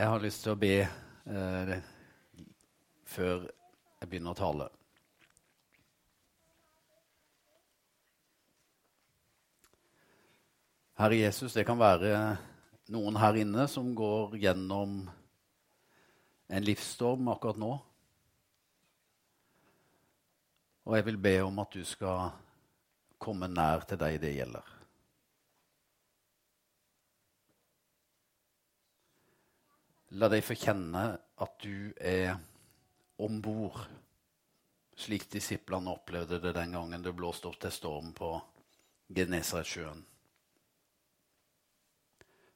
Jeg har lyst til å be eh, før jeg begynner å tale. Herre Jesus, det kan være noen her inne som går gjennom en livsstorm akkurat nå. Og jeg vil be om at du skal komme nær til deg det gjelder. La deg få kjenne at du er om bord, slik disiplene opplevde det den gangen det blåste opp til storm på Genesaretsjøen.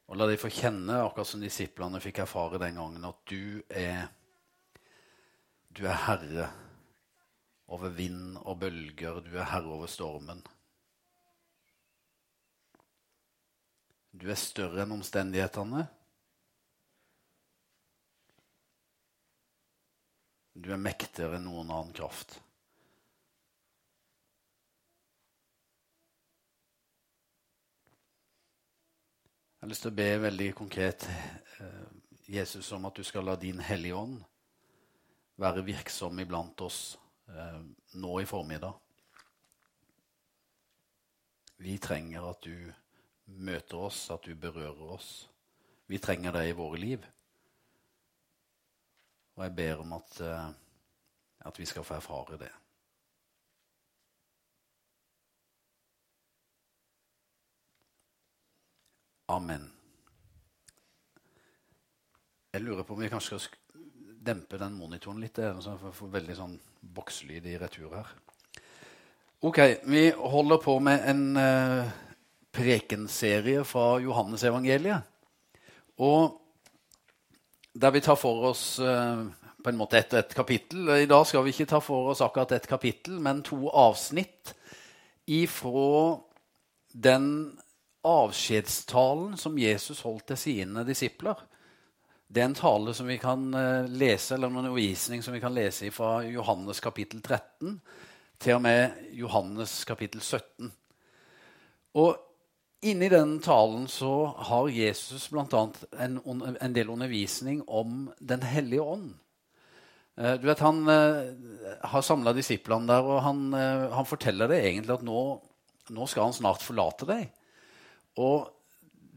Og la deg få kjenne, akkurat som disiplene fikk erfare den gangen, at du er, du er herre over vind og bølger. Du er herre over stormen. Du er større enn omstendighetene. Du er mektigere enn noen annen kraft. Jeg har lyst til å be veldig konkret eh, Jesus om at du skal la din Hellige Ånd være virksom iblant oss eh, nå i formiddag. Vi trenger at du møter oss, at du berører oss. Vi trenger deg i våre liv. Og jeg ber om at, eh, at vi skal få erfare det. Amen. Jeg lurer på om vi kanskje skal dempe den monitoren litt. så jeg får veldig sånn bokslyd i retur her. Ok, vi holder på med en uh, prekenserie fra Johannesevangeliet. Og der vi tar for oss uh, på en måte et, et kapittel. I dag skal vi ikke ta for oss akkurat et kapittel, men to avsnitt ifra den avskjedstalen som Jesus holdt til sine disipler. Det er en tale som vi kan uh, lese, eller en undervisning som vi kan lese fra Johannes kapittel 13 til og med Johannes kapittel 17. Og Inni den talen så har Jesus bl.a. En, en del undervisning om Den hellige ånd. Eh, du vet, Han uh, har samla disiplene der, og han, uh, han, forteller det egentlig at nå, nå, skal han snart forlate deg. Og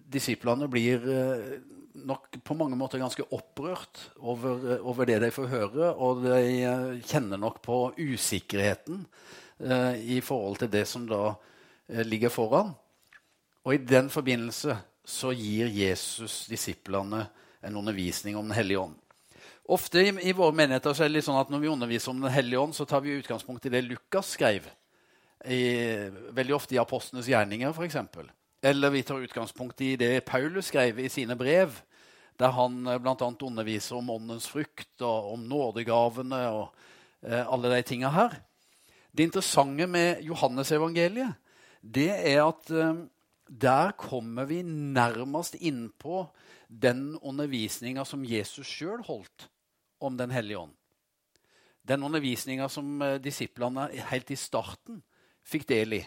disiplene blir nok på mange måter ganske opprørt over, over, det de får høre, og de kjenner nok på usikkerheten i forhold til det som da ligger foran. Og I den forbindelse så gir Jesus disiplene en undervisning om Den hellige ånd. Ofte i, i våre menigheter så er det litt sånn at når vi underviser om Den hellige ånd, så tar vi utgangspunkt i det Lukas skrev. I, veldig ofte i apostlenes gjerninger, f.eks. Eller vi tar utgangspunkt i det Paulus skrev i sine brev, der han eh, bl.a. underviser om åndens frukt og om nådegavene og eh, alle de tinga her. Det interessante med Johannesevangeliet det er at eh, der kommer vi nærmest innpå den undervisninga som Jesus sjøl holdt om Den hellige ånd. Den undervisninga som eh, disiplene helt i starten fikk del i.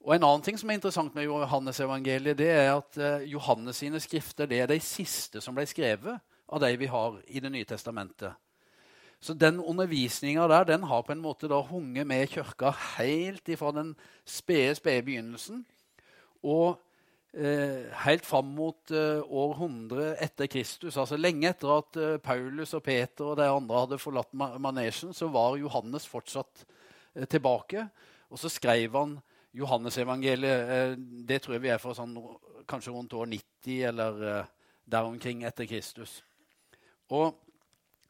Og En annen ting som er interessant med Johannes-evangeliet, det er at eh, Johannes sine skrifter det er de siste som ble skrevet av de vi har i Det nye testamentet. Så den undervisninga der den har på en måte da hunget med kirka helt ifra den spede, spede begynnelsen og eh, helt fram mot eh, år 100 etter Kristus, altså lenge etter at eh, Paulus og Peter og de andre hadde forlatt manesjen, så var Johannes fortsatt eh, tilbake. Og så skrev han Johannesevangeliet. Eh, det tror jeg vi er fra sånn, kanskje rundt år 90 eller eh, der omkring etter Kristus. Og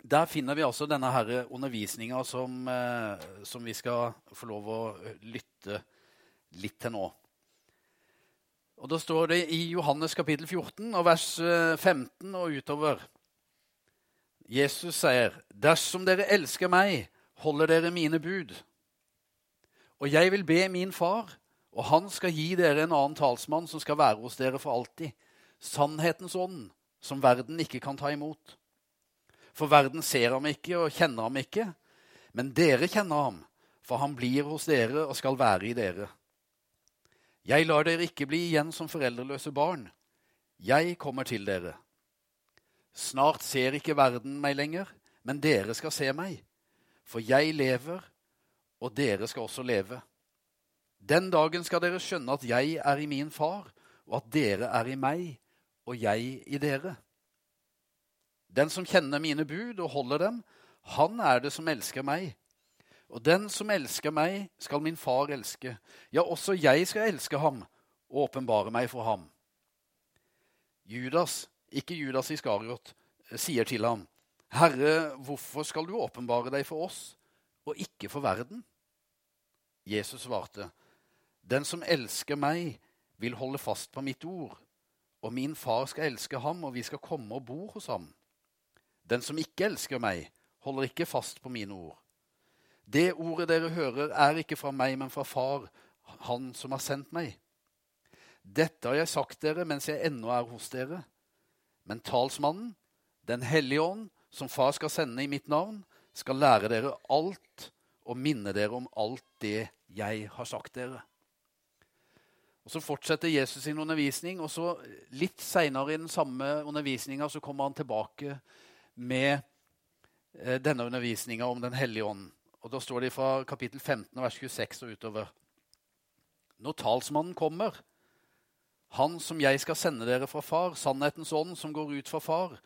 der finner vi altså denne undervisninga som, som vi skal få lov å lytte litt til nå. Og Da står det i Johannes kapittel 14 og vers 15 eh, og utover. Jesus sier, 'Dersom dere elsker meg, holder dere mine bud.' 'Og jeg vil be min far, og han skal gi dere en annen talsmann som skal være hos dere for alltid.' 'Sannhetens ånd, som verden ikke kan ta imot.' For verden ser ham ikke og kjenner ham ikke, men dere kjenner ham, for han blir hos dere og skal være i dere. Jeg lar dere ikke bli igjen som foreldreløse barn. Jeg kommer til dere. Snart ser ikke verden meg lenger, men dere skal se meg. For jeg lever, og dere skal også leve. Den dagen skal dere skjønne at jeg er i min far, og at dere er i meg, og jeg i dere. Den som kjenner mine bud og holder dem, han er det som elsker meg. Og den som elsker meg, skal min far elske. Ja, også jeg skal elske ham og åpenbare meg for ham. Judas, ikke Judas Iskariot, sier til ham, Herre, hvorfor skal du åpenbare deg for oss og ikke for verden? Jesus svarte, Den som elsker meg, vil holde fast på mitt ord, og min far skal elske ham, og vi skal komme og bo hos ham. Den som ikke elsker meg, holder ikke fast på mine ord. Det ordet dere hører, er ikke fra meg, men fra Far, Han som har sendt meg. Dette har jeg sagt dere mens jeg ennå er hos dere. Men talsmannen, Den hellige ånd, som Far skal sende i mitt navn, skal lære dere alt og minne dere om alt det jeg har sagt dere. Og Så fortsetter Jesus sin undervisning, og så litt seinere i den samme undervisninga kommer han tilbake med eh, denne undervisninga om Den hellige ånd. Og Da står det fra kapittel 15, vers 26 og utover. Når talsmannen kommer, han som jeg skal sende dere fra far, sannhetens ånd som går ut fra far,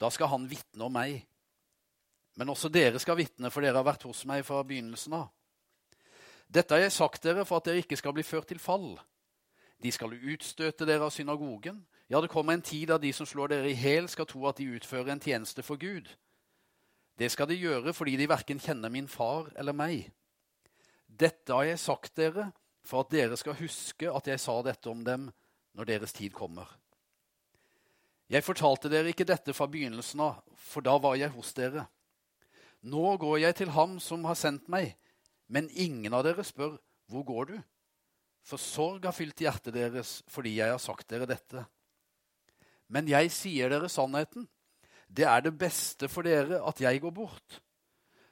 da skal han vitne om meg. Men også dere skal vitne, for dere har vært hos meg fra begynnelsen av. Dette har jeg sagt dere for at dere ikke skal bli ført til fall. De skal utstøte dere av synagogen. Ja, det kommer en tid da de som slår dere i hæl, skal tro at de utfører en tjeneste for Gud. Det skal de gjøre fordi de verken kjenner min far eller meg. Dette har jeg sagt dere for at dere skal huske at jeg sa dette om dem når deres tid kommer. Jeg fortalte dere ikke dette fra begynnelsen av, for da var jeg hos dere. Nå går jeg til ham som har sendt meg, men ingen av dere spør, hvor går du? For sorg har fylt hjertet deres fordi jeg har sagt dere dette. Men jeg sier dere sannheten. Det er det beste for dere at jeg går bort.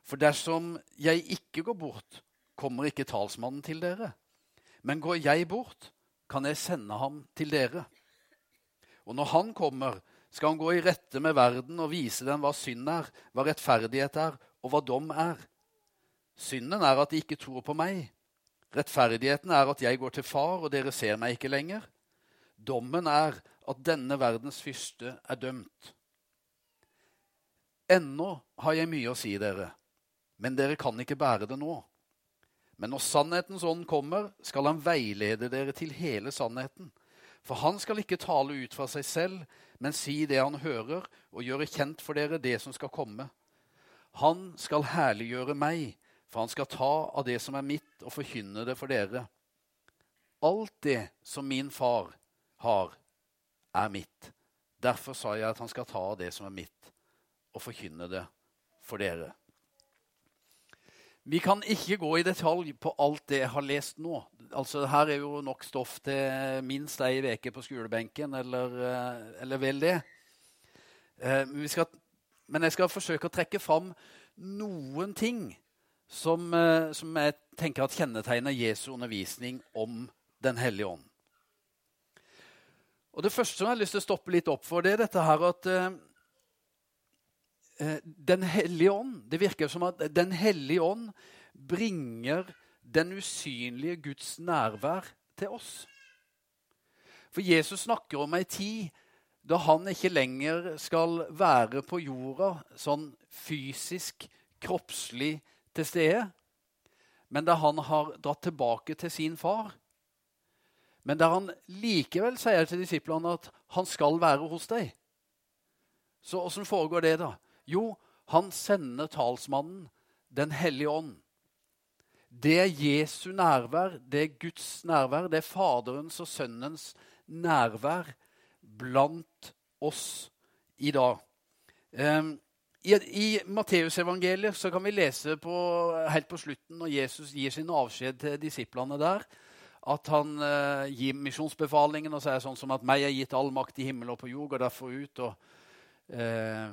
For dersom jeg ikke går bort, kommer ikke talsmannen til dere. Men går jeg bort, kan jeg sende ham til dere. Og når han kommer, skal han gå i rette med verden og vise dem hva synd er, hva rettferdighet er, og hva dom er. Synden er at de ikke tror på meg. Rettferdigheten er at jeg går til far, og dere ser meg ikke lenger. Dommen er at denne verdens fyrste er dømt. Ennå har jeg mye å si dere, men dere kan ikke bære det nå. Men når sannhetens ånd kommer, skal han veilede dere til hele sannheten. For han skal ikke tale ut fra seg selv, men si det han hører, og gjøre kjent for dere det som skal komme. Han skal herliggjøre meg, for han skal ta av det som er mitt, og forkynne det for dere. Alt det som min far har, er mitt. Derfor sa jeg at han skal ta av det som er mitt, og forkynne det for dere. Vi kan ikke gå i detalj på alt det jeg har lest nå. Altså, her er jo nok stoff til minst ei uke på skolebenken, eller, eh, eller vel det. Eh, skal, men jeg skal forsøke å trekke fram noen ting som, eh, som jeg tenker at kjennetegner Jesu undervisning om Den hellige ånd. Og Det første som jeg har lyst til å stoppe litt opp for, det er dette her at den hellige ånd Det virker som at Den hellige ånd bringer den usynlige Guds nærvær til oss. For Jesus snakker om ei tid da han ikke lenger skal være på jorda sånn fysisk, kroppslig til stede, men da han har dratt tilbake til sin far. Men der han likevel sier til disiplene at han skal være hos deg. Så åssen foregår det, da? Jo, han sender talsmannen, Den hellige ånd. Det er Jesu nærvær, det er Guds nærvær, det er Faderens og Sønnens nærvær blant oss i dag. Um, I, i Matteusevangeliet kan vi lese på, helt på slutten, når Jesus gir sin avskjed til disiplene der, at han uh, gir misjonsbefalingen og sier sånn som at 'meg er gitt all makt i himmel og på jord', og derfor ut. og uh,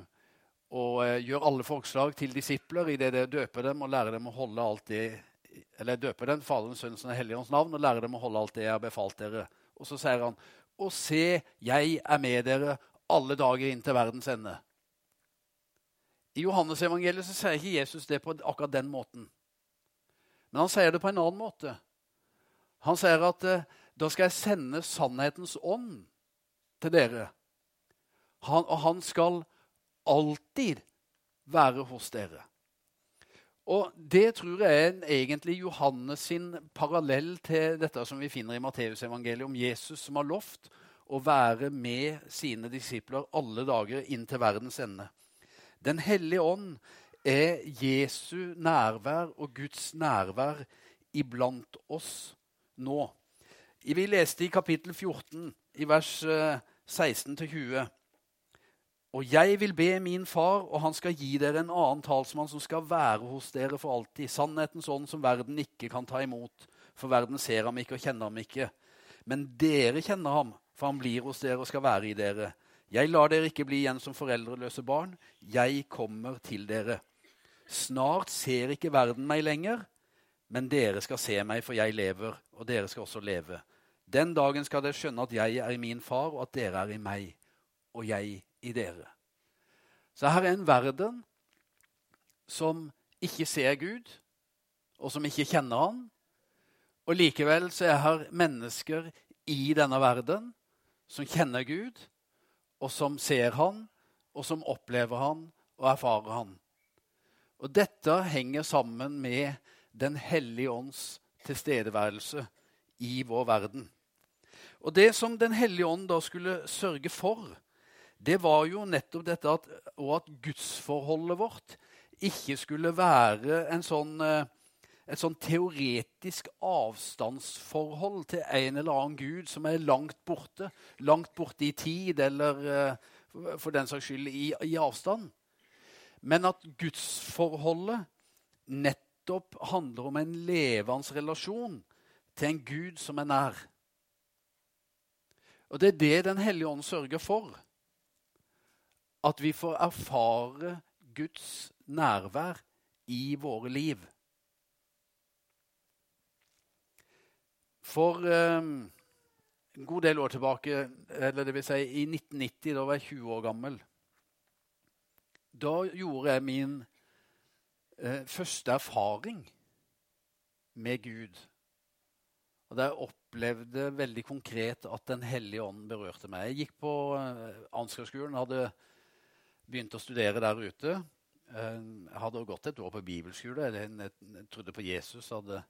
og eh, gjør alle forslag til disipler i det døper dem og lærer dem å holde alt det eller døper den Faderens, Sønnens og Helligåndens navn og lærer dem å holde alt det jeg har befalt dere. Og så sier han, og se, jeg er med dere alle dager inn til verdens ende. I Johannes-evangeliet så sier ikke Jesus det på akkurat den måten. Men han sier det på en annen måte. Han sier at eh, da skal jeg sende sannhetens ånd til dere. Han, og han skal alltid være hos dere. Og Det tror jeg er egentlig Johannes sin parallell til dette som vi finner i Matteusevangeliet om Jesus som har lovt å være med sine disipler alle dager inn til verdens ende. Den hellige ånd er Jesu nærvær og Guds nærvær iblant oss nå. Vi leste i kapittel 14, i vers 16-20. Og jeg vil be min far, og han skal gi dere en annen talsmann som skal være hos dere for alltid. Sannhetens ånd som verden ikke kan ta imot, for verden ser ham ikke og kjenner ham ikke. Men dere kjenner ham, for han blir hos dere og skal være i dere. Jeg lar dere ikke bli igjen som foreldreløse barn. Jeg kommer til dere. Snart ser ikke verden meg lenger, men dere skal se meg, for jeg lever, og dere skal også leve. Den dagen skal dere skjønne at jeg er i min far, og at dere er i meg, og jeg i dere. Så her er en verden som ikke ser Gud, og som ikke kjenner Han. Og likevel så er her mennesker i denne verden som kjenner Gud, og som ser Han, og som opplever Han og erfarer Han. Og dette henger sammen med Den hellige ånds tilstedeværelse i vår verden. Og det som Den hellige ånd da skulle sørge for, det var jo nettopp dette at, og at gudsforholdet vårt ikke skulle være en sånn eh, et sånn teoretisk avstandsforhold til en eller annen gud som er langt borte. Langt borte i tid, eller uh, for den saks skyld i, i, avstand. Men at gudsforholdet nettopp handler om en levende relasjon til en gud som er nær. Og det er det Den hellige ånd sørger for. At vi får erfare Guds nærvær i våre liv. For um, en god del år tilbake, eller det vil si i 1990, da var jeg 20 år gammel, da gjorde jeg min uh, første erfaring med Gud. Og der opplevde veldig konkret at Den hellige ånd berørte meg. Jeg gikk på uh, Ansgarskolen, hadde begynt å studere der ute. Uh, jeg hadde gått et år på bibelskole. Jeg, trodde på Jesus. hadde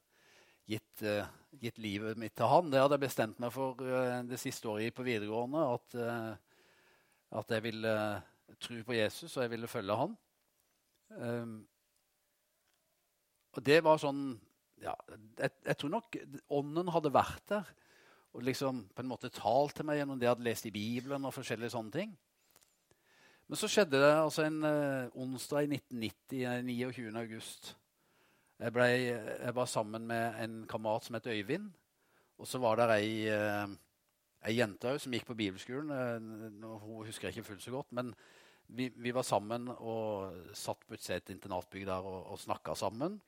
gitt, uh, gitt, livet mitt til han. Det hadde jeg bestemt meg for uh, det siste året på videregående. At, at jeg ville tro på Jesus, og jeg ville følge han. Um, og det var sånn ja, jeg, jeg, tror nok ånden hadde vært der og liksom på en måte talt til meg gjennom det jeg hadde lest i Bibelen. og forskjellige sånne ting. Men så skjedde det altså en onsdag i 1990, 29. august. Jeg, ble, jeg, var sammen med en kamerat som het Øyvind. Og så var det ei, eh, ei jente som gikk på bibelskolen. Eh, hun husker jeg ikke fullt så godt. Men vi, vi var sammen og satt på et internatbygg der og, og snakka sammen.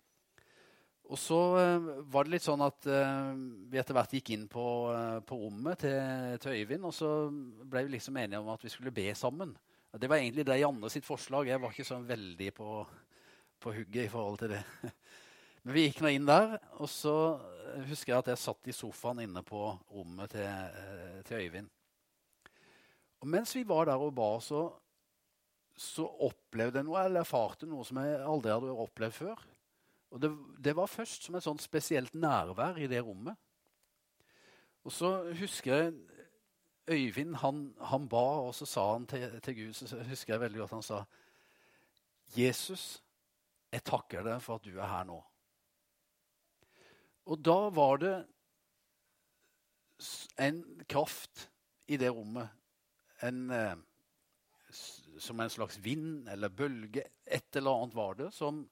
Og så uh, var det litt sånn at uh, vi etter hvert gikk inn på, uh, på rommet til, til, Øyvind. Og så ble vi liksom enige om at vi skulle be sammen. Det var egentlig det Janne sitt forslag. Jeg var ikke sånn veldig på, på hugget i forhold til det. Men vi gikk nå inn der, og så husker jeg at jeg satt i sofaen inne på rommet til, eh, til Øyvind. Og mens vi var der og ba, så, så opplevde jeg noe, eller erfarte noe som jeg aldri hadde opplevd før. Og det, det var først som et sånt spesielt nærvær i det rommet. Og så husker jeg Øyvind han, han ba, og så sa han til, til Gud så husker jeg veldig godt han sa Jesus, jeg takker deg for at du er her nå. Og da var det en kraft i det rommet. En, eh, som en slags vind eller bølge. Et eller annet var det som,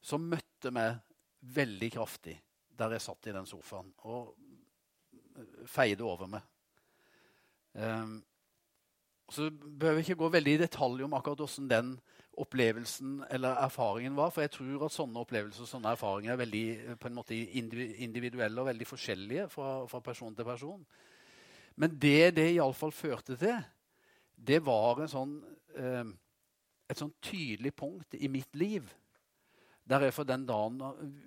som møtte meg veldig kraftig der jeg satt i den sofaen og feide over meg. Um, så behøver vi ikke gå veldig i detalj om akkurat hvordan den opplevelsen eller erfaringen var. For jeg tror at sånne opplevelser og sånne erfaringer er veldig på en måte individuelle og veldig forskjellige fra, fra person til person. Men det det iallfall førte til, det var en sånn, eh, et sånn tydelig punkt i mitt liv der jeg for den dagen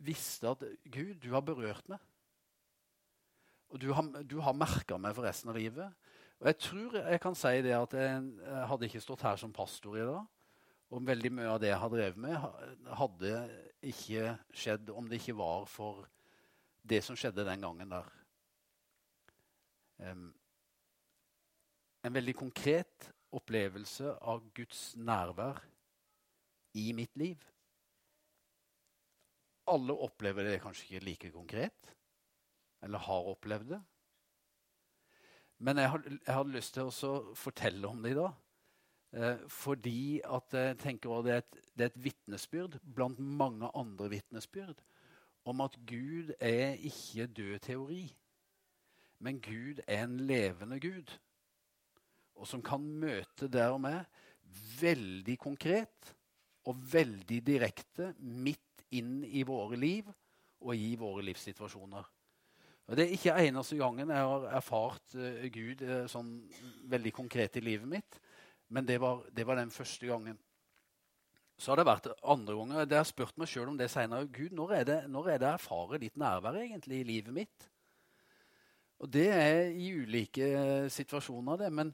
visste at Gud, du har berørt meg. Og du har, du har merka meg for resten av livet. Og jeg tror jeg kan si det at jeg, jeg hadde ikke stått her som pastor i dag. Og veldig mye av det jeg har drevet med, hadde ikke skjedd om det ikke var for det som skjedde den gangen der. En veldig konkret opplevelse av Guds nærvær i mitt liv. Alle opplever det kanskje ikke like konkret, eller har opplevd det. Men jeg, har, jeg hadde lyst til å fortelle om det i dag. Eh, fordi at jeg tenker det er et, det er et vitnesbyrd blant mange andre vitnesbyrd om at Gud er ikke død teori, men Gud er en levende Gud. Og som kan møte der og med veldig konkret og veldig direkte midt inn i våre liv og i våre livssituasjoner. Og Det er ikke eneste gangen jeg har erfart uh, Gud uh, sånn veldig konkret i livet mitt. Men det var, det var, den første gangen. Så har det vært andre ganger. Det har spurt meg sjøl om det seinere. Gud, når er, det, når er det jeg erfarer ditt nærvær egentlig i livet mitt? Og det er i ulike situasjoner, det. Men,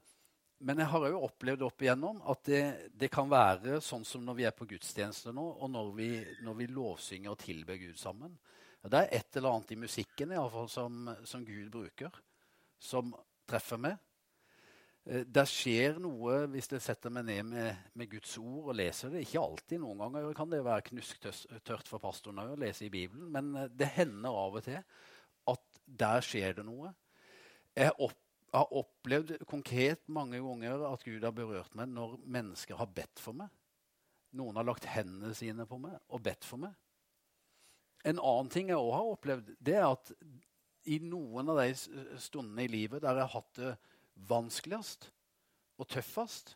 men jeg har òg opplevd opp igjennom at det, det, kan være sånn som når vi er på gudstjeneste nå, og når vi, når vi lovsynger og tilber Gud sammen. Det er et eller annet i musikken i fall, som, som Gud bruker, som treffer meg. Eh, det skjer noe hvis jeg setter meg ned med, med, Guds ord og leser det. Ikke alltid. Noen ganger kan det være knusktørt for pastoren å lese i Bibelen. Men eh, det hender av og til at der skjer det noe. Jeg opp, har opplevd konkret mange ganger at Gud har berørt meg når mennesker har bedt for meg. Noen har lagt hendene sine på meg og bedt for meg. En annen ting jeg òg har opplevd, det er at i noen av de stundene i livet der jeg har hatt det vanskeligst og tøffest,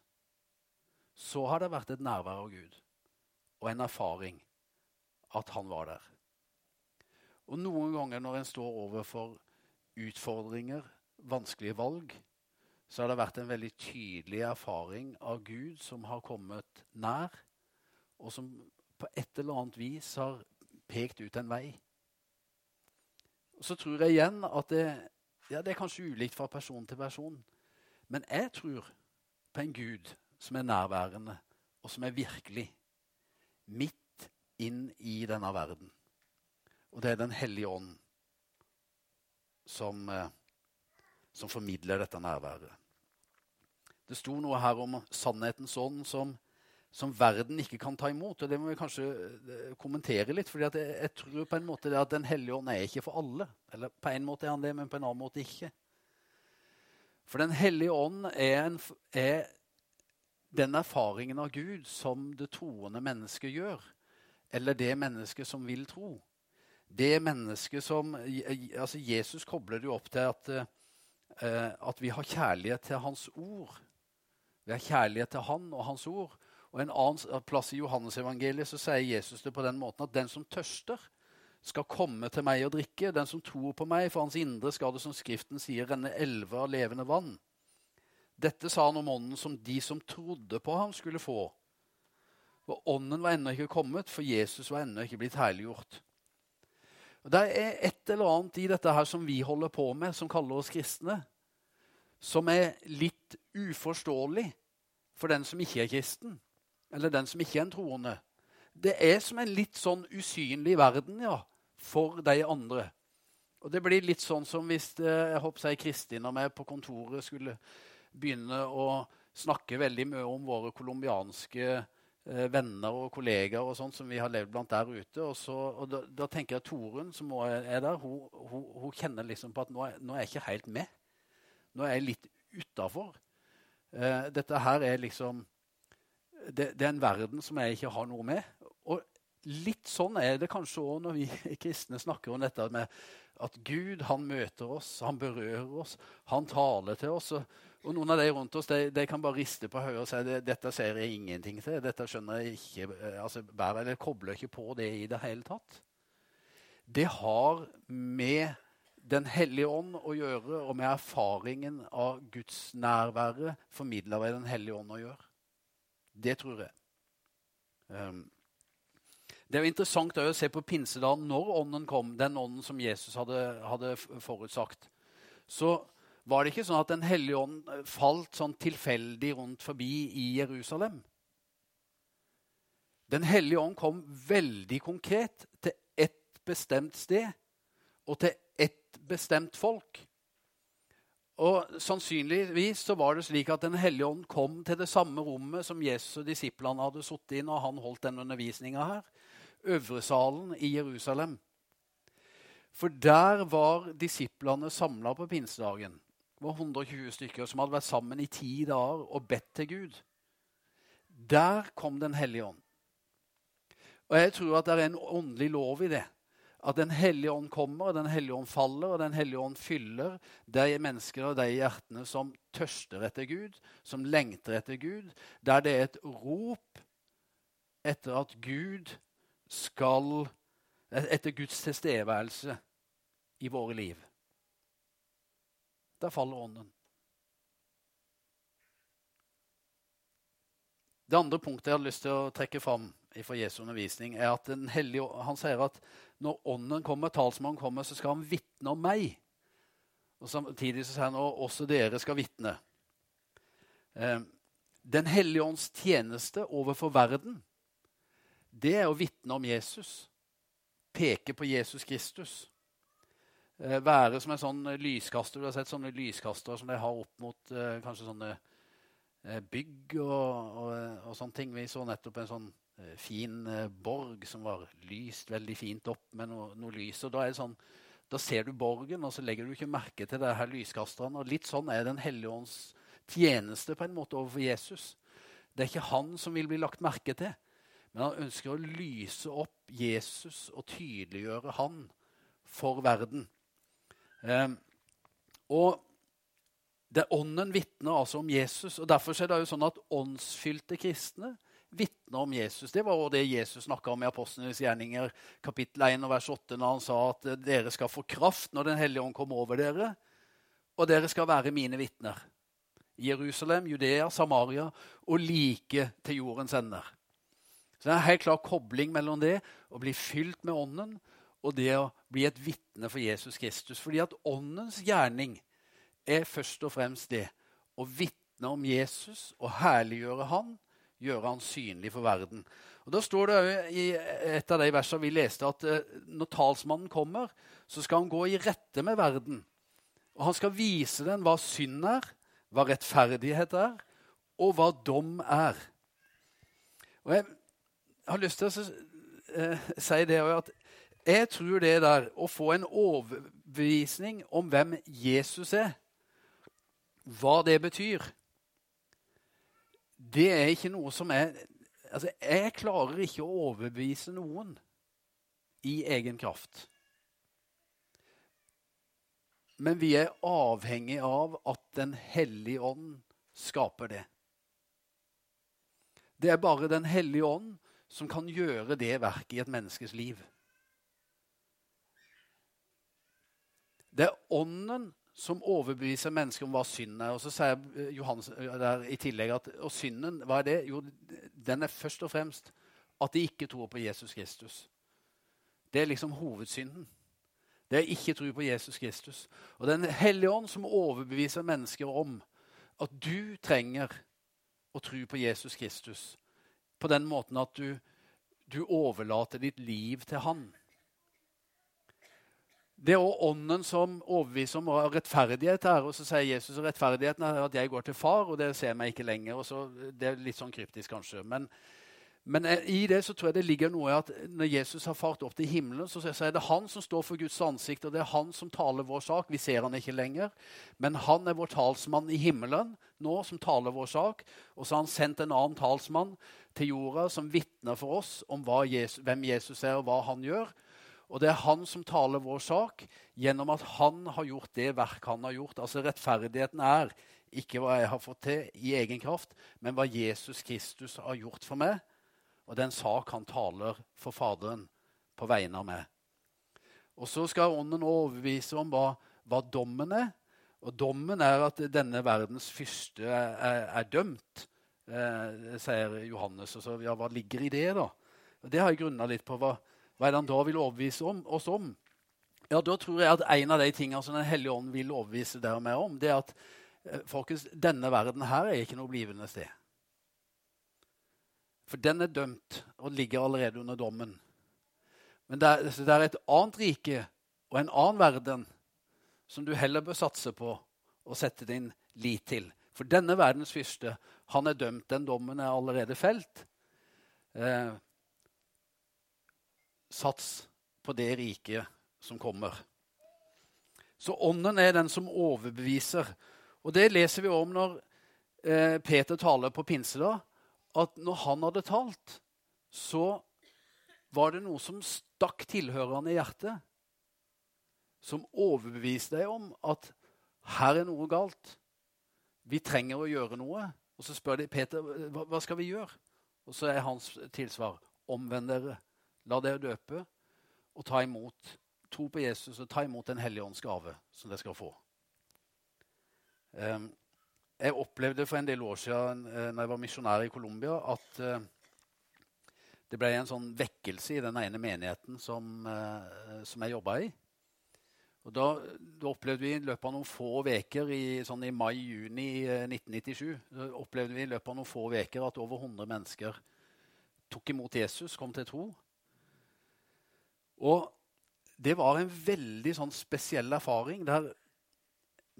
så har det vært et nærvær av Gud og en erfaring at han var der. Og noen ganger når en står overfor utfordringer, vanskelige valg, så har det vært en veldig tydelig erfaring av Gud som har kommet nær, og som på et eller annet vis har pekt ut en vei. Og Så tror jeg igjen at det, ja, det er kanskje ulikt fra person til person. Men jeg tror på en Gud som er nærværende, og som er virkelig. Midt inn i denne verden. Og det er Den hellige ånd som, eh, som formidler dette nærværet. Det sto noe her om sannhetens ånd som, som, verden ikke kan ta imot. og Det må vi kanskje eh, kommentere litt. fordi jeg, jeg, tror på en måte at Den hellige ånd er ikke for alle. Eller på en måte er han det, men på en annen måte ikke. For Den hellige ånd er, en, er, den erfaringen av Gud som det troende mennesket gjør. Eller det mennesket som vil tro. Det mennesket som altså Jesus kobler det jo opp til at, uh, at vi har kjærlighet til Hans ord. Vi har kjærlighet til Han og Hans ord. Og En annen plass i Johannesevangeliet så sier Jesus det på den måten at den som tørster, skal komme til meg og drikke. Den som tror på meg, for hans indre skal det, som Skriften sier, renne elver av levende vann. Dette sa han om ånden som de som trodde på ham, skulle få. For ånden var ennå ikke kommet, for Jesus var ennå ikke blitt herliggjort. Og Det er et eller annet i dette her som vi holder på med, som kaller oss kristne, som er litt uforståelig for den som ikke er kristen, eller den som ikke er en troende. Det er som en litt sånn usynlig verden, ja for de andre. Og Det blir litt sånn som hvis eh, jeg håper jeg, Kristin og meg på kontoret skulle begynne å snakke veldig mye om våre colombianske eh, venner og kollegaer og sånt som vi har levd blant der ute. Og, så, og da, da, tenker jeg Torunn, som også er der, hun, hun, hun, kjenner liksom på at nå er, nå er, jeg ikke helt med. Nå er jeg litt utafor. Eh, dette her er liksom det, det, er en verden som jeg ikke har noe med. Og Litt sånn er det kanskje òg når vi kristne snakker om dette med at Gud han møter oss, han berører oss, han taler til oss. Og noen av de rundt oss de, de kan bare riste på hodet og si at dette ser jeg ingenting til. Dette skjønner jeg ikke, eh, altså, bærer, eller kobler ikke på det i det hele tatt. Det har med Den hellige ånd å gjøre, og med erfaringen av Guds nærvære formidla ved Den hellige ånd å gjøre. Det tror jeg. Um, det er jo interessant å se på pinsedagen når ånden kom, den ånden som Jesus hadde, hadde forutsagt. Så var det ikke sånn at Den hellige ånd eh, falt sånn tilfeldig rundt forbi i Jerusalem. Den hellige ånd kom veldig konkret til ett bestemt sted og til ett bestemt folk. Og Sannsynligvis så var det slik at Den hellige ånd kom til det samme rommet som Jesus og disiplene hadde sittet i når han holdt den undervisninga her. Øvresalen i Jerusalem. For der var disiplene samla på pinsedagen. Det var 120 stykker som hadde vært sammen i ti dager og bedt til Gud. Der kom Den hellige ånd. Og jeg tror at det er en åndelig lov i det. At Den hellige ånd kommer, og Den hellige ånd faller, og Den hellige ånd fyller de mennesker og de hjertene som tørster etter Gud, som lengter etter Gud, der det er et rop etter at Gud skal Etter Guds tilstedeværelse i våre liv. Der faller ånden. Det andre punktet jeg har lyst til å trekke fram fra Jesu undervisning, er at den hellige, han sier at når Ånden kommer, talsmannen kommer, så skal han vitne om meg. Og Samtidig så sier han at også dere skal vitne. Eh, den hellige ånds tjeneste overfor verden, det er å vitne om Jesus. Peke på Jesus Kristus. Eh, være som en sånn lyskaster. Du har sett sånne lyskastere som de har opp mot eh, kanskje sånne bygg og, og, og sånne ting. Vi så nettopp en sånn fin eh, borg som var lyst veldig fint opp med noe, noe lys. og da er det sånn, da ser du borgen, og så legger du ikke merke til det her lyskasterne. og Litt sånn er Den hellige ånds tjeneste på en måte overfor Jesus. Det er ikke han som vil bli lagt merke til, men han ønsker å lyse opp Jesus og tydeliggjøre han for verden. Eh, og det Ånden vitner altså om Jesus. og Derfor er det jo sånn at åndsfylte kristne vitner om Jesus. Det var det Jesus snakka om i Apostlenes gjerninger kapittel 1 og vers 8, når han sa at eh, dere skal få kraft når Den hellige ånd kommer over dere, og dere skal være mine vitner. Jerusalem, Judea, Samaria og like til jordens ender. Så Det er en helt klar kobling mellom det å bli fylt med Ånden og det å bli et vitne for Jesus Kristus. Fordi at Åndens gjerning er først og fremst det å vitne om Jesus og herliggjøre Han gjøre han synlig for verden. Og Da står det i et av de versene vi leste, at eh, når talsmannen kommer, så skal han gå i rette med verden. Og han skal vise den hva synd er, hva rettferdighet er, og hva dom er. Og Jeg har lyst til å eh, si det at jeg tror det der å få en overbevisning om hvem Jesus er, hva det betyr det er ikke noe som er Altså, jeg klarer ikke å overbevise noen i egen kraft. Men vi er avhengig av at Den hellige ånd skaper det. Det er bare Den hellige ånd som kan gjøre det verket i et menneskes liv. Det er Ånden som overbeviser mennesker om hva synd er. Og så sier eh, Johannes eh, i tillegg at og synden, hva er det? Jo, den er først og fremst at de ikke tror på Jesus Kristus. Det er liksom hovedsynden. Det er ikke tro på Jesus Kristus. Og Den hellige ånd som overbeviser mennesker om at du trenger å tro på Jesus Kristus på den måten at du, du overlater ditt liv til Han. Det er også ånden som overbeviser om rettferdighet her. Og så sier Jesus at rettferdigheten er at jeg går til far, og det ser meg ikke lenger. og så, Det er litt sånn kryptisk, kanskje. Men, men, eh, i det så tror jeg det ligger noe i at når Jesus har fart opp til himmelen, så, så er det han som står for Guds ansikt, og det er han som taler vår sak. Vi ser han ikke lenger, men han er vår talsmann i himmelen nå, som taler vår sak. Og så har han sendt en annen talsmann til jorda som vitner for oss om Jesus, hvem Jesus er, og hva han gjør. Og det er han som taler vår sak gjennom at han har gjort det verk han har gjort. Altså Rettferdigheten er ikke hva jeg har fått til i egen kraft, men hva Jesus Kristus har gjort for meg. Og den sak han taler for Faderen på vegne av meg. Og så skal Ånden overbevise om hva, hva, dommen er. Og dommen er at denne verdens fyrste er, er, er dømt. eh, sier Johannes. Og så, ja, hva ligger i det, da? Og det har jeg grunna litt på. Hva, hva er det han da vil overbevise om, oss om? Ja, Da tror jeg at en av de tingene som Den hellige ånd vil overbevise dere meg om, det er at eh, folkens, denne verden her er ikke noe blivende sted. For den er dømt og ligger allerede under dommen. Men det er, det er et annet rike og en annen verden som du heller bør satse på og sette din lit til. For denne verdens fyrste, han er dømt. Den dommen er allerede felt. Eh, sats på det riket som kommer. Så ånden er den som overbeviser. Og det leser vi om når eh, Peter taler på pinsedag, at når han hadde talt, så var det noe som stakk tilhørerne i hjertet. Som overbeviste deg om at her er noe galt. Vi trenger å gjøre noe. Og så spør de Peter hva, skal vi gjøre. Og så er hans tilsvar omvend dere, la dere døpe og ta imot. Tro på Jesus og ta imot Den hellige ånds gave, som dere skal få. Um, jeg opplevde for en del år siden uh, når jeg var misjonær i Colombia, at uh, det ble en sånn vekkelse i den ene menigheten som, uh, som jeg jobba i. Og da, da, opplevde vi i løpet av noen få uker i, sånn i mai-juni 1997 da opplevde vi i løpet av noen få veker at over 100 mennesker tok imot Jesus, kom til tro. Og det var en veldig sånn spesiell erfaring der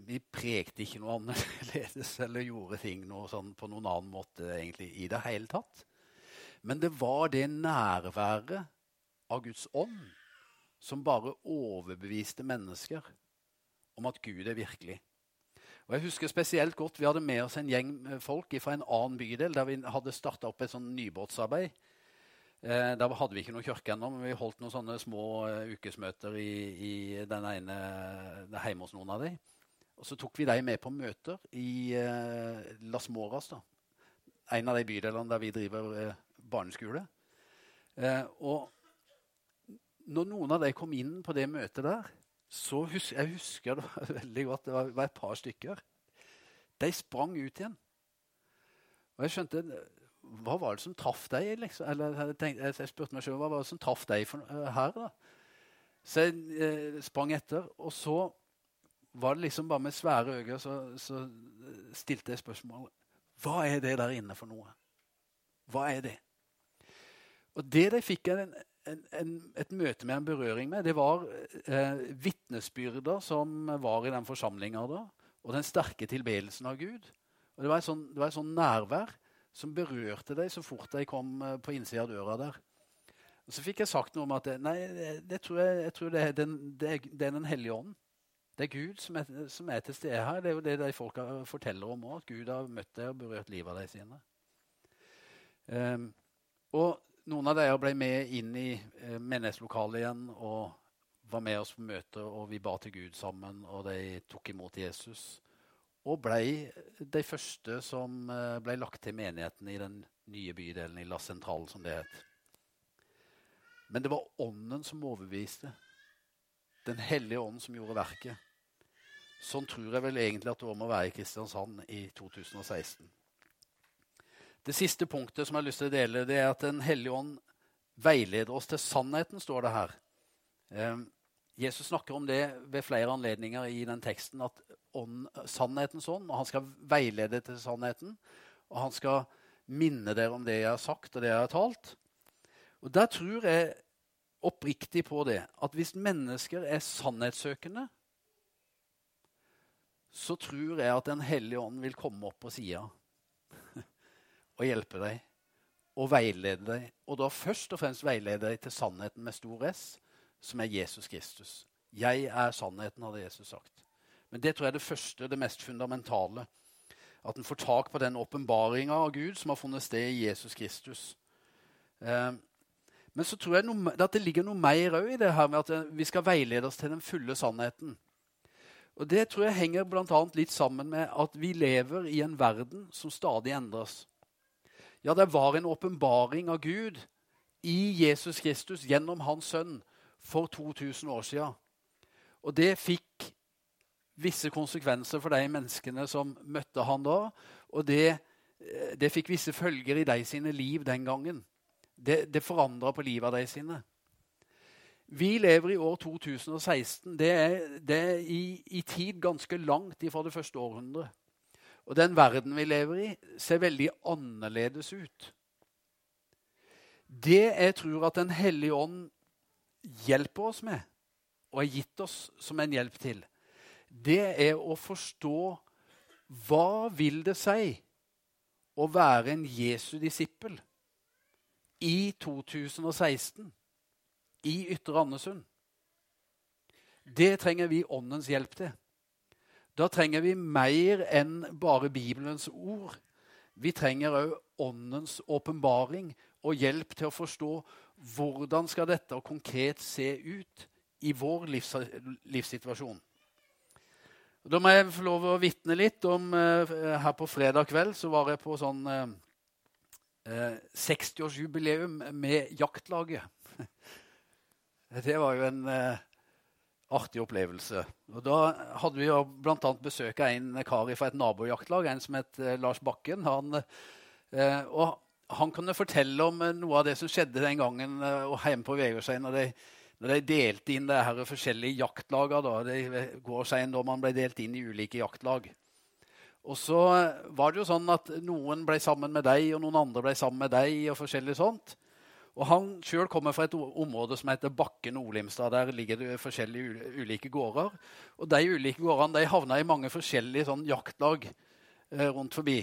vi prekte ikke noe annerledes eller gjorde ting noe sånn på noen annen måte egentlig i det hele tatt. Men det var det nærværet av Guds ånd som bare overbeviste mennesker om at Gud er virkelig. Og jeg husker spesielt godt, Vi hadde med oss en gjeng folk fra en annen bydel der vi hadde starta opp et sånn nybåtsarbeid. Eh, der hadde vi ikke noen kirke ennå, men vi holdt noen sånne små uh, ukesmøter i, i, den ene hjemme hos noen av dem. Og så tok vi dem med på møter i uh, Las Moras, da. en av de bydelene der vi driver barneskole. og når noen av de kom inn på det møtet der, så husker jeg husker jeg veldig godt. Det var, var, et par stykker. De sprang ut igjen. Og jeg skjønte Hva var det som traff deg? Liksom? Eller jeg, tenkte, jeg spurte meg selv, hva var det som traff deg for, uh, her. da? Så jeg eh, sprang etter, og så var det liksom bare med svære øyne så, så stilte jeg spørsmålet Hva er det der inne for noe? Hva er det? Og det de fikk, en, en, en, et møte med en berøring med, det var eh, vitnesbyrder som var i den forsamlinga da, og den sterke tilbedelsen av Gud. Og Det var et sånn, sånn nærvær som berørte deg så fort de kom eh, på innsida av døra der. Og Så fikk jeg sagt noe om at det, nei, det, tror jeg, jeg tror det, er den, det, er, det, er Den hellige ånden. Det er Gud som er, som er, til stede her. Det er jo det de folka forteller om òg. At Gud har møtt deg og berørt livet av deg sine. Um, og noen av dere ble med inn i uh, menighetslokalet igjen og var med oss på møte, og vi ba til Gud sammen, og de tok imot Jesus. Og blei de første som blei ble lagt til menigheten i den nye bydelen i La Central, som det het. Men det var Ånden som overbeviste. Den hellige ånd som gjorde verket. Sånn tror jeg vel egentlig at det må være i Kristiansand i 2016. Det siste punktet som jeg har lyst til å dele, det er at Den hellige ånd veileder oss til sannheten, står det her. Jesus snakker om det ved flere anledninger i den teksten. At ånd, sannhetens ånd, og han skal veilede til sannheten. Og han skal minne dere om det jeg har sagt og det jeg har talt. Og Der tror jeg oppriktig på det at hvis mennesker er sannhetssøkende, så tror jeg at Den hellige ånd vil komme opp på sida og hjelpe deg og veilede deg. Og da først og fremst veilede deg til sannheten med stor S, som er Jesus Kristus. Jeg er sannheten, hadde Jesus sagt. Men det tror jeg er det første, og det mest fundamentale. At en får tak på den åpenbaringa av Gud som har funnet sted i Jesus Kristus. Eh, men så tror jeg noe, at det ligger noe mer i det her med at vi skal veilede oss til den fulle sannheten. Og Det tror jeg henger annet litt sammen med at vi lever i en verden som stadig endres. Ja, det var en åpenbaring av Gud i Jesus Kristus gjennom Hans Sønn for 2000 år siden. Og det fikk visse konsekvenser for de menneskene som møtte han da. Og det eh, det fikk visse følger i de sine liv den gangen. Det, det forandra på livet av de sine. Vi lever i år 2016. Det er, det er i, i, tid ganske langt ifra det første århundret. Og den verden vi lever i, ser veldig annerledes ut. Det jeg tror at Den hellige ånd hjelper oss med, og har gitt oss som en hjelp til, det er å forstå hva vil det si å være en Jesu disippel i 2016 i Ytre Andesund. Det trenger vi Åndens hjelp til. Da trenger vi mer enn bare Bibelens ord. Vi trenger òg Åndens åpenbaring og hjelp til å forstå hvordan skal dette konkret se ut i vår livs livssituasjon. Da må jeg få lov å vitne litt om uh, Her på fredag kveld så var jeg på sånn uh, uh, 60-årsjubileum med jaktlaget. Det var jo en artig opplevelse. Og Da hadde vi bl.a. besøk av en kar fra et nabojaktlag, en som het Lars Bakken. Han, og han kunne fortelle om noe av det som skjedde den gangen og hjemme på Vegårshei når de delte inn det her forskjellige jaktlagene. Det går seg da man ble delt inn i ulike jaktlag. Og så var det jo sånn at noen ble sammen med deg, og noen andre ble sammen med deg. Og forskjellig sånt. Og Han sjøl kommer fra et område som heter Bakken Olimstad. Der ligger det forskjellige ulike gårder. Og De ulike gårdene de havna i mange forskjellige sånn jaktlag eh, rundt forbi.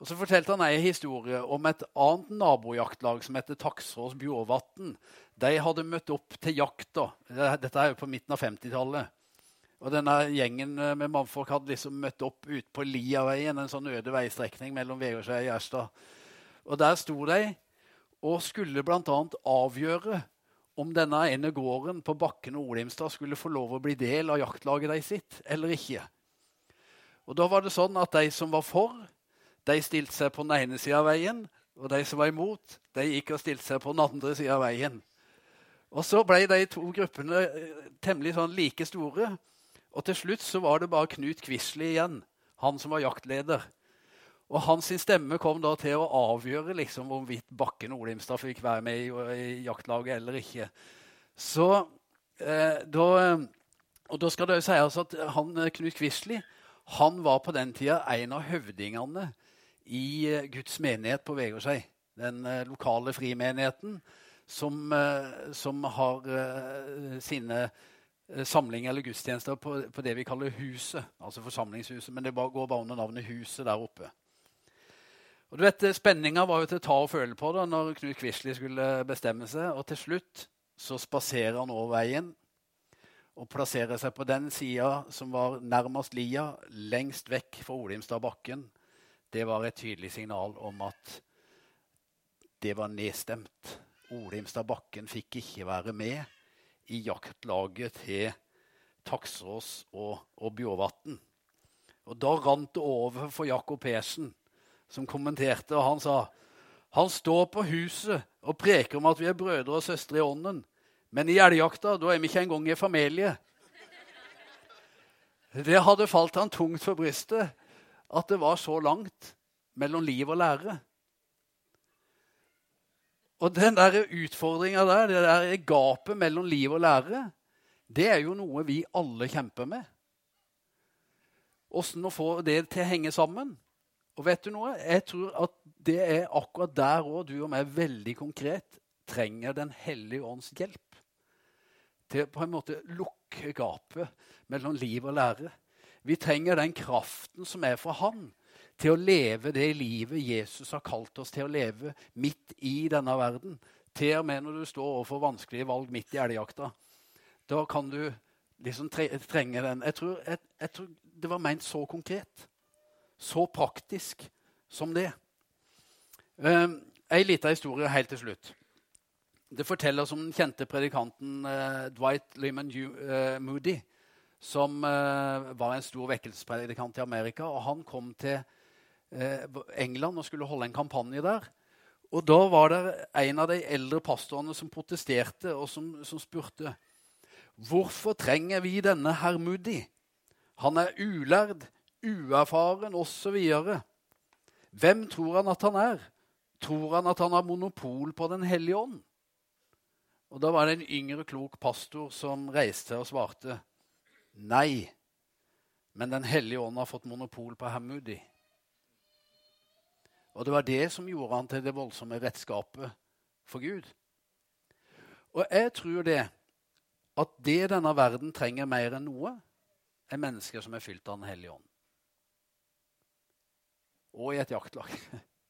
Og Så fortalte han en historie om et annet nabojaktlag som heter Taksrås Bjåvatn. De hadde møtt opp til jakt. da. Dette er jo på midten av 50-tallet. Og denne Gjengen med mannfolk hadde liksom møtt opp ute på Liaveien, en sånn øde veistrekning mellom Vegårshei og Gjerstad. Og Der sto de og skulle bl.a. avgjøre om denne ene gården på Bakken og Olimstad skulle få lov å bli del av jaktlaget de sitt eller ikke. Og Da var det sånn at de som var for, de stilte seg på den ene sida av veien, og de som var imot, de gikk og stilte seg på den andre sida av veien. Og Så ble de to gruppene eh, temmelig sånn like store. Og til slutt så var det bare Knut Quisli igjen, han som var jaktleder. Og hans stemme kom da til å avgjøre liksom hvorvidt Bakken Olimstad fikk være med i, i jaktlaget eller ikke. Så eh, da, Og da skal det jo sies at han, Knut Quisli han var på den tida en av høvdingene i eh, Guds menighet på Vegårshei. Den eh, lokale frimenigheten som, eh, som har sine samlinger eller gudstjenester på, på, det vi kaller Huset. Altså forsamlingshuset. Men det går bare under navnet Huset der oppe. Og du vet, Spenninga var jo til å ta og føle på da når Knut Quisli skulle bestemme seg. Og til slutt så spaserer han over veien og plasserer seg på den sida som var nærmest lia, lengst vekk fra Olimstadbakken det var et tydelig signal om at det var nedstemt. Olimstadbakken fikk ikke være med i jaktlaget til Taksås og, og Bjåvatn. Og Da rant det over for Jakob Persen, som kommenterte, og han sa han står på huset og preker om at vi er brødre og søstre i ånden. Men i elgjakta da er vi ikke engang i familie. Det hadde falt han tungt for brystet at det var så langt mellom liv og lære. Og den der utfordringa der, det der gapet mellom liv og lære, det er jo noe vi alle kjemper med. Åssen å få det til å henge sammen. Og vet du noe? Jeg tror at det er akkurat der òg du og meg veldig konkret trenger Den hellige ånds hjelp. Til på en måte lukke gapet mellom liv og lære. Vi trenger den kraften som er fra Han, til å leve det livet Jesus har kalt oss til å leve midt i denne verden. Til og med når du står overfor vanskelige valg midt i elgjakta. Da kan du liksom trenge den. Jeg tror, jeg, jeg tror, det var ment så konkret. Så praktisk som det. Um, Ei lita historie helt til slutt. Det forteller oss om den kjente predikanten eh, Dwight Lyman uh, Moody som uh, var en stor vekkelsespredikant i Amerika. og Han kom til uh, England og skulle holde en kampanje der. Og Da var det en av de eldre pastorene som protesterte og som, som spurte hvorfor trenger vi denne herr Moody. Han er ulærd, uerfaren osv. Hvem tror han at han er? Tror han at han har monopol på Den hellige ånd? Og Da var det en yngre, klok pastor som reiste og svarte nei. Men Den hellige ånd har fått monopol på Hammudi. Og det var det som gjorde han til det voldsomme redskapet for Gud. Og jeg tror det at det denne verden trenger mer enn noe, er mennesker som er fylt av Den hellige ånd. Og i et jaktlag.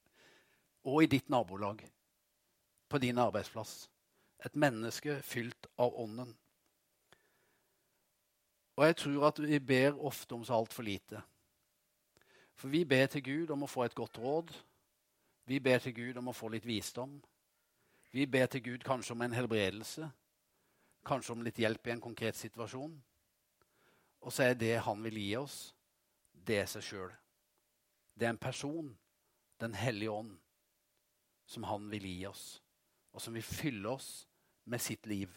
Og i ditt nabolag. På din arbeidsplass. Et menneske fylt av Ånden. Og jeg tror at vi ber ofte om så altfor lite. For vi ber til Gud om å få et godt råd. Vi ber til Gud om å få litt visdom. Vi ber til Gud kanskje om en helbredelse. Kanskje om litt hjelp i en konkret situasjon. Og så er det han vil gi oss, det er seg sjøl. Det er en person, Den hellige ånd, som han vil gi oss, og som vil fylle oss med sitt liv.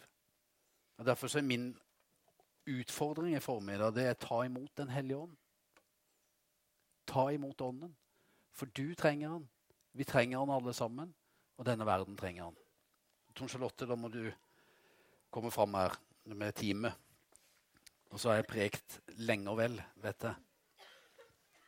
Og Derfor er min utfordring i formiddag det er ta imot Den hellige ånd. Ta imot Ånden. For du trenger han. Vi trenger han alle sammen. Og denne verden trenger han. Tone Charlotte, da må du komme fram her med teamet. Og så har jeg prekt lenge og vel, vet jeg.